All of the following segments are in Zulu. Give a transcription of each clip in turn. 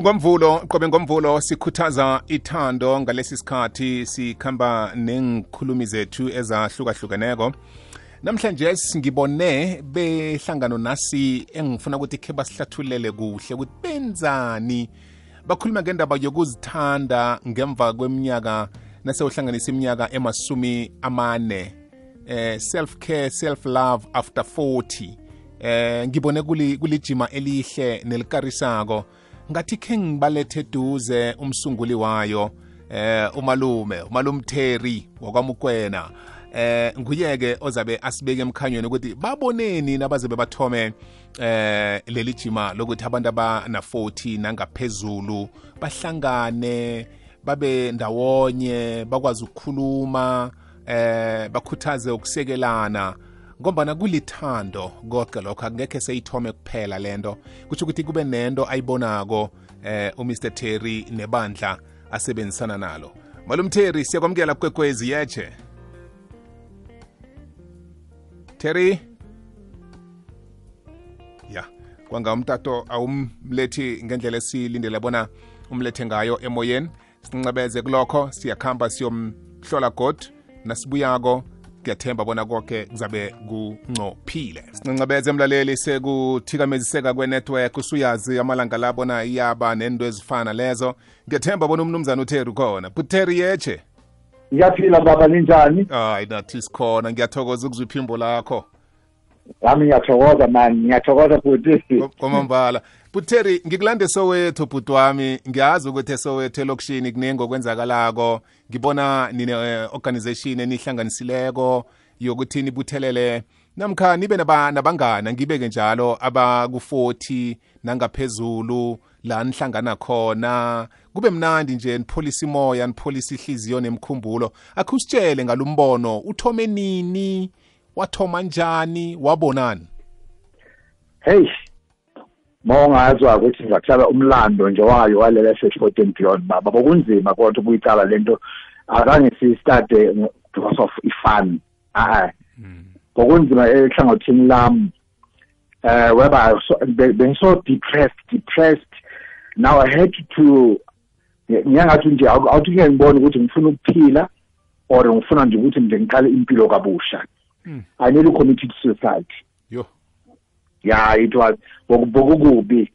kungomvulo qobe ngomvulo sikhuthaza ithando ngalesi sikhathi sikhamba nengikhulumi zethu ezahlukahlukeneko. Namhlanje ngibone behlangano nasi engifuna ukuthi khe basihlathulele kuhle ukuthi benzani? Bakhuluma ngendaba yokuzithanda ngemva kweminyaka nasewuhlanganisa iminyaka emasumi amane. Eh self care self love after 40 eh ngibone kulijima elihle nelikarisako. Ngathi ngibalethe duze umsunguli wayo eh umalume Terry wakwamukwena. Eh nguyeke ozabe asibeke emkhanyweni ukuthi baboneni nabazabe bathome eh leli jima lokuthi abantu abana 40 nangaphezulu bahlangane babe ndawonye bakwazi ukukhuluma eh bakhuthaze ukusekelana ngombana kulithando konke lokho. Angekhe seyithome kuphela lento. Kusho ukuthi kube nento ayibonako eh uMr Terry nebandla asebenzisana nalo. Malum Terry siyakwamukela kwekwezi yeche Terry? Ya kwanga umtato awumlethi ngendlela esilindele bona umlethe ngayo emoyeni. Sincebeze kulokho siyakhamba siyomhlola god nasibuyako. Ngiyathemba bona konke kuzabe kuncophile sincancabeze emlaleli sekuthikameziseka kwenetwork usuyazi amalanga la bona iyaba nento ezifana lezo. Ngiyathemba bona umnumzana utheri khona butheri yeche ngiyaphila baba ninjani? Hayi nathi sikhona. Ngiyathokoza ukuzwa iphimbo lakho. Nami ngiyathokoza mani ngiyathokoza futhi kwamambala butheri ngikulande sowethu bhuti wami. Ngiyazi ukuthi esowethu elokishini kuningi okwenzakalako. Ngibona nine-organization enihlanganisileko yokuthi nibuthelele namkha nibe nabangana ngibeke njalo abaku-40 nangaphezulu la nihlangana khona. Kube mnandi nje nipholisa imoya nipholisa ihliziyo nemkhumbulo. Akhe usitshele ngalumbono uthome nini? Wathoma njani wabonani? Hey mawungazwa ukuthi ngizakuhlala umlando nje wayo walela se-sport and beyond baba bokunzima kodwa ukuyicala lento azange siyistade because of ifun. Hayi bokunzima ehlangothini lami. Uh whereby bengiso depressed depressed. Now i had to ngiyangathi nje awuthi ngeke ngibone ukuthi ngifuna ukuphila or ngifuna nje ukuthi nje ngiqale impilo kabusha. I nearly committed suicide yo. Yeah it was bokukubi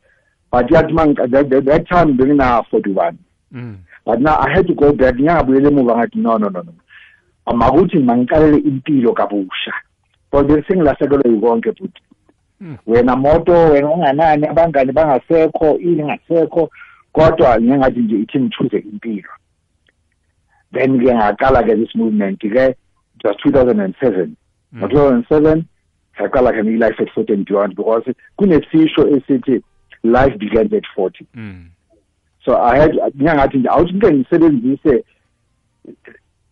but yathi that time bengina 41 mm. but now i had to go back ngiyabuyela emuva ngathi no no no no. Amakuthi mangiqalele impilo kabusha. Kodwa sengilahlekelwe yikonke futhi. Wena moto wena unganani abangani bangasekho ini ngasekho. Kodwa ngingathi nje ithi ngithuze impilo. Then ke ngaqala ke this movement ke just 2007 ngo 2007 ngaqala ke i-life at 40 and beyond because kunesisho esithi life begins at 40 mm. so i had ngingathi nje awuthi ngike ngisebenzise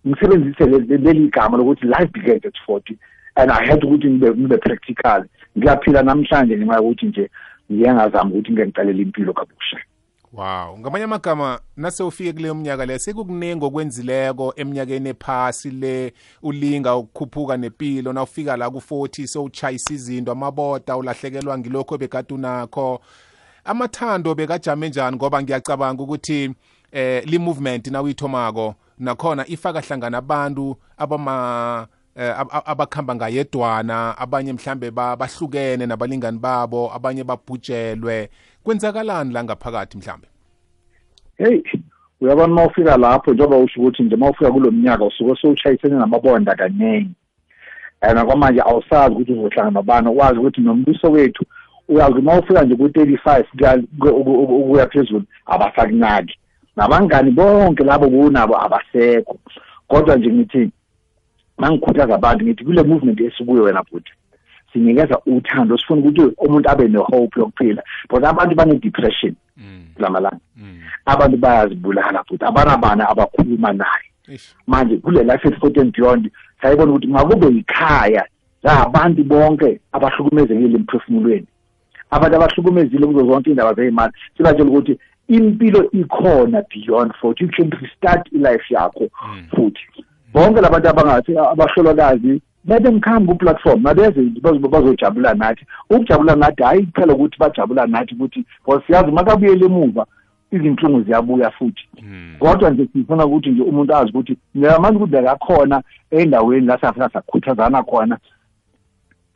ngisebenzise leli gama lokuthi life begins at 40 and i had ukuthi ngibe ngibe practical. Ngiyaphila namhlanje ngenxa yokuthi nje ngiye ngazama ukuthi ngike ngiqalele impilo kabusha. Wow. Ngamanye amagama nase ufike kuleyo mnyaka le sekukuningi okwenzileko eminyakeni ephasi le ulinga ukukhuphuka nepilo. Na ufika la ku-40 sewuchayisa izinto amaboda ulahlekelwa ngilokho bekade unakho. Amathando bekajame njani ngoba ngiyacabanga ukuthi eh li movement nawuyithomako nakhona ifaka hlangana abantu abama abakhamba ngayedwana abanye mhlambe bahlukene nabalingani babo abanye babhujelwe. Kwenzakalani la ngaphakathi mhlambe? Hey uyabona uma ufika lapho njengoba usho ukuthi nje uma ufika kulo mnyaka usuke sowuchayisene namabonda kaningi. And kwamanje awusazi ukuthi uzohlangana nabani wazi ukuthi nombuso wethu uyazi uma ufika nje ku-thirty-five ukuya phezulu abasakunaki. Nabangani bonke labo bunabo abasekho. Kodwa nje ngithi mangikhuthaza abantu ngithi kule movement esikuyo wena bhuti sinikeza uthando sifuna ukuthi umuntu abe ne-hope yokuphila. But abantu bane-depression kulamalanga abantu bayazibulala futhi abanabana abakhuluma naye? Manje kule life at forty and beyond sayibona ukuthi makube yikhaya labantu bonke abahlukumezekile emphefumulweni. Abantu abahlukumezile kuzo zonke indaba zey'mali sibatshela ukuthi impilo ikhona beyond forty you can restart ilife yakho futhi. Bonke labantu abangathi abahlolwakazi bebe ngikhambe kuplatform mabeze bazojabula nathi. Ukujabula nathi hayi kuphela ukuthi bajabula nathi ukuthi because siyazi makabuyela emuva izinhlungu ziyabuya futhi. Mm. kodwa nje sifuna ukuthi nje umuntu azi ukuthi ngamanje ukuthi akakhona endaweni la safika sakhuthazana khona.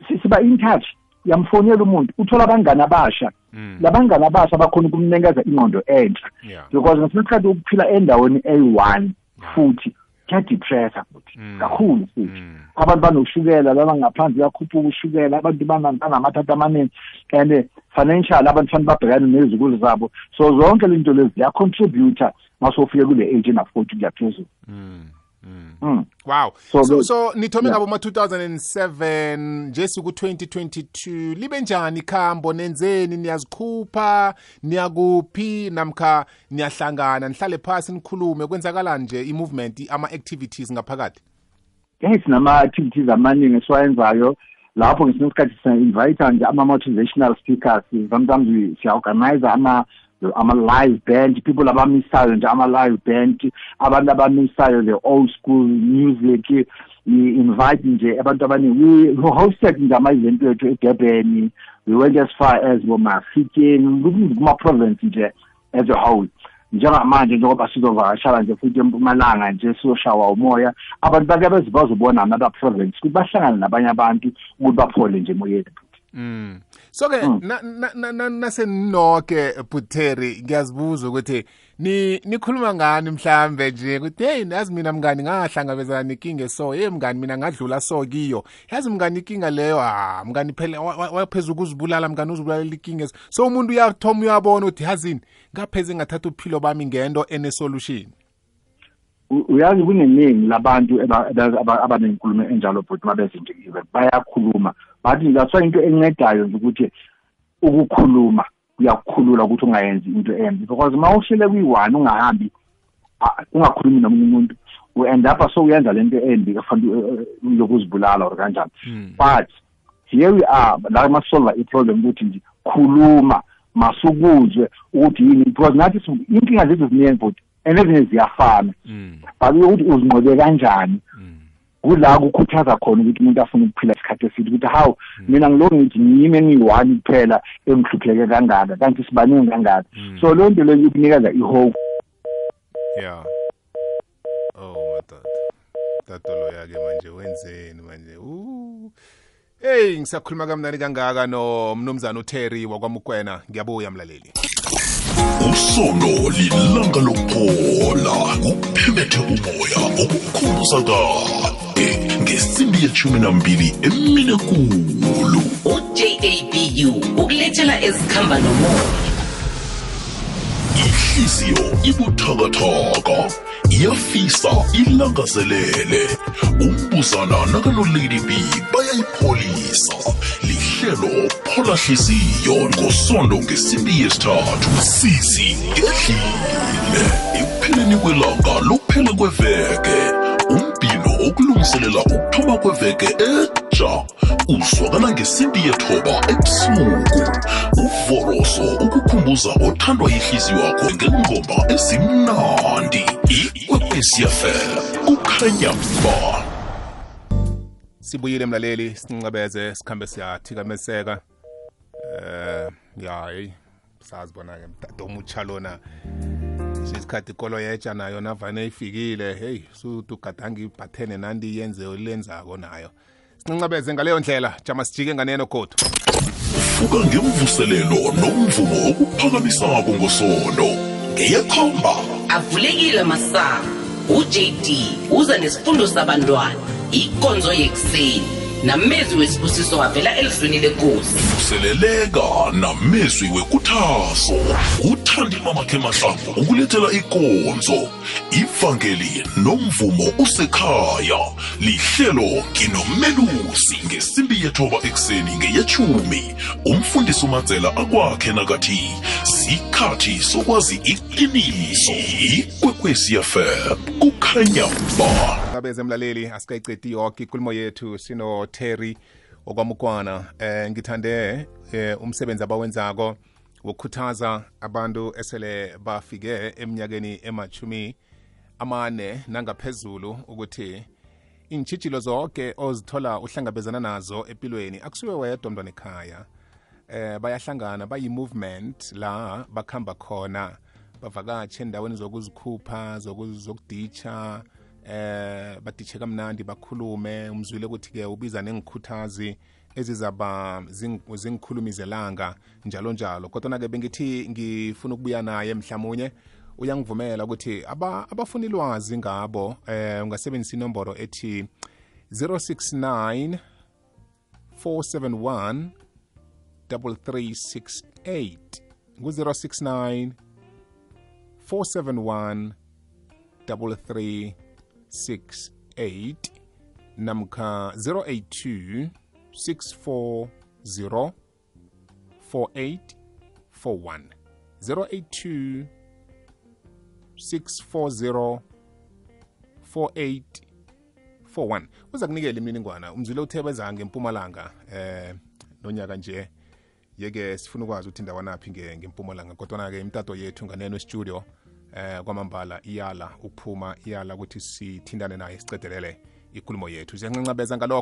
Si- siba in touch yamfonela umuntu. Uthola abangani abasha. Mm. labangani abasha abakhona ukumnikeza ingqondo enhle Yeah. because ngesinye isikhathi ukuphila endaweni eyi-one futhi kuyadepressa futhi. Mm. kakhulu futhi. Mm. abantu banoshukela laba ngaphansi kuyakhuphuka ushukela abantu bana- banamathatha amaningi. And eh, financial abantu fanele babhekane nezikulu zabo. So zonke le nto lezi ziyacontributa masofike kule age ena-forty kuyaphezulu Mm. Mm. Mm. wow. So so, the- so nithome Yeah. ngabo ma-2007 nje siku-2022 libe njani khambo? Nenzeni? Niyazikhupha? Niyakuphi? Namkha niyahlangana? Nihlale phasi nikhulume? Kwenzakalani nje i-movement ama-activities ngaphakathi? Yes sinama-activities amaningi esiwayenzayo. Lapho ngesinye isikhathi siya-invite nje ama-motivational speakers. Sometimes we- siya-organize ama ama-live band people abamisayo nje ama-live band abantu abamisayo the old school music i-invite nje abantu abaningi. We we hosted nje ama-event wethu edurban we went as far as bomafikeni kuma-province nje as a whole. Njengamanje njengoba sizovakashala nje futhi empumalanga nje siyoshawa umoya abantu bake beze bazobona another province ukuthi bahlangane nabanye abantu ukuthi baphole nje emoyeni Mm. So-ke Mm. na- na- na- na- naseninoke Butheri ngiyazibuza ukuthi ni nikhuluma ngani mhlambe nje? Ukuthi hey yazi mina mngani ngahlangabezana nenkinga so hey mngani mina ngadlula so kiyo. Yazi mngani inkinga leyo ah mngani phela wa- wa- waphezulu ukuzibulala mngani uzibulalela inkinga so umuntu uyathoma uyabona ukuthi yazini ngapheze ngathatha uphilo bami ngento ene solution U- uyazi kuneningi labantu eba- eba- aba- abanenkulumo enjalo but mabeze nje even bayakhuluma. Bathi that's why into encedayo nje ukuthi ukukhuluma kuyakukhulula ukuthi ungayenzi into embi because uma uhlele kuyi-one ungahambi ah, ungakhulumi nomunye umuntu u-end up so uyenza lento embi efanele yokuzibulala or kanjani Mm. but here we are la masolva i-problem ukuthi nje khuluma masukuzwe ukuthi yini because nathi si- inkinga zethu ziningi but and ezinye ziyafana Mm. but ukuthi uzinqobe kanjani Mm. Kula kukhuthaza khona ukuthi umuntu afune ukuphila isikhathi eside ukuthi hawu mina ngiloko ngithi ngiyimi engiyi-one kuphela engihlupheke kangaka kanti sibaningi kangaka Mm. so leyo nto leyo ikunikeza i-hope Yeah. Oh madoda. Tatolo yake manje wenzeni manje? Uh. Hey ngisakhuluma kamnandi kangaka no mnumzana uTerry wakwaMukwena ngiyabuya mlaleli. usono lilanga lokuphola kuphemethe umoya okukhumbuza kade ngesimbi yeshumi nambili emine kulu uJABU ukulethela ezikhamba nomoya. Ihliziyo ibuthakathaka iyafisa ilangazelele. Umbuzana nakanolady b bayayipholisa. Lihlelo phola hliziyo ngosondo ngesimbi yesithathu. Sisi ngedlile ekupheleni kwelanga lokuphela kweveke umbhino okulungiselela ukuthoma kweveke etsha uzwakala ngesimbi yethoba ebusuku uvoroso ukukhumbuza othandwa yihliziyo yakho ngengoma ezimnandi ikwekwecfm kukhanya ba Sibuyile mlaleli sincebeze sikhambe siyathikameseka. Eh ya hey sazibona ke mdado omutsha lona. Isikhathi ikolo yeja nayo navane ifikile. Hey suthi ugadanga ibhathene nandi yenze lenzako nayo. Sincebeze ngaleyo ndlela jama sijike nganeno godu. vuka ngemvuselelo nomvumo okuphakamisako ngosondo ngeyekhomba avulekile masango uJD uza nesifundo sabantwana ikonzo yekuseni namezi wesibusiso wavela elizweni lenkosi. Vuseleleka namezwi wekuthaso. Uthandi mamakhe mahlangu ukulethela ikonzo. Ivangeli nomvumo usekhaya. Lihlelo nginomelusi ngesimbi yethoba ekuseni ngeyechumi umfundisi umanzela akwakhe nakathi sikhathi sokwazi iqiniso ikwekwecfm kukhanya ba. Asikayicedi mlaleli asikayiqedi yonke inkulumo yethu sino Terry okwamukwana. Eh ngithande eh, umsebenzi abawenzako wokukhuthaza abantu esele bafike eminyakeni emachumi amane nangaphezulu ukuthi intshitshilo zonke ozithola uhlangabezana nazo empilweni akusiwe wedwa mntwana ekhaya eh bayahlangana bayi-movement la bakhamba khona bavakatshe endaweni zokuzikhupha zoku- zokuditsha eh baditshe kamnandi bakhulume. Umzwile ukuthi-ke ubiza nengikhuthazi ezizaba zing- zingikhulumi zelanga njalo njalo. Kodwa-ke bengithi ngifuna ukubuya naye mhlawumunye uyangivumela ukuthi aba abafuna ilwazi ngabo eh ungasebenzisa inomboro ethi 069 471 3368 ngu-069 471 3368 namkha 082 640 4841 082 640 4841 uza kunikela imininingwana umzulo uthebeza ngempumalanga eh nonyaka nje yeke sifuna ukwazi ukuthi ndawanaphi nge- ngempumalanga kodwana-ke imtato yethu nganeno studio eh kwamambala iyala ukuphuma iyala ukuthi sithindane naye sicedelele ikulumo yethu. Siyancancabeza ngalokho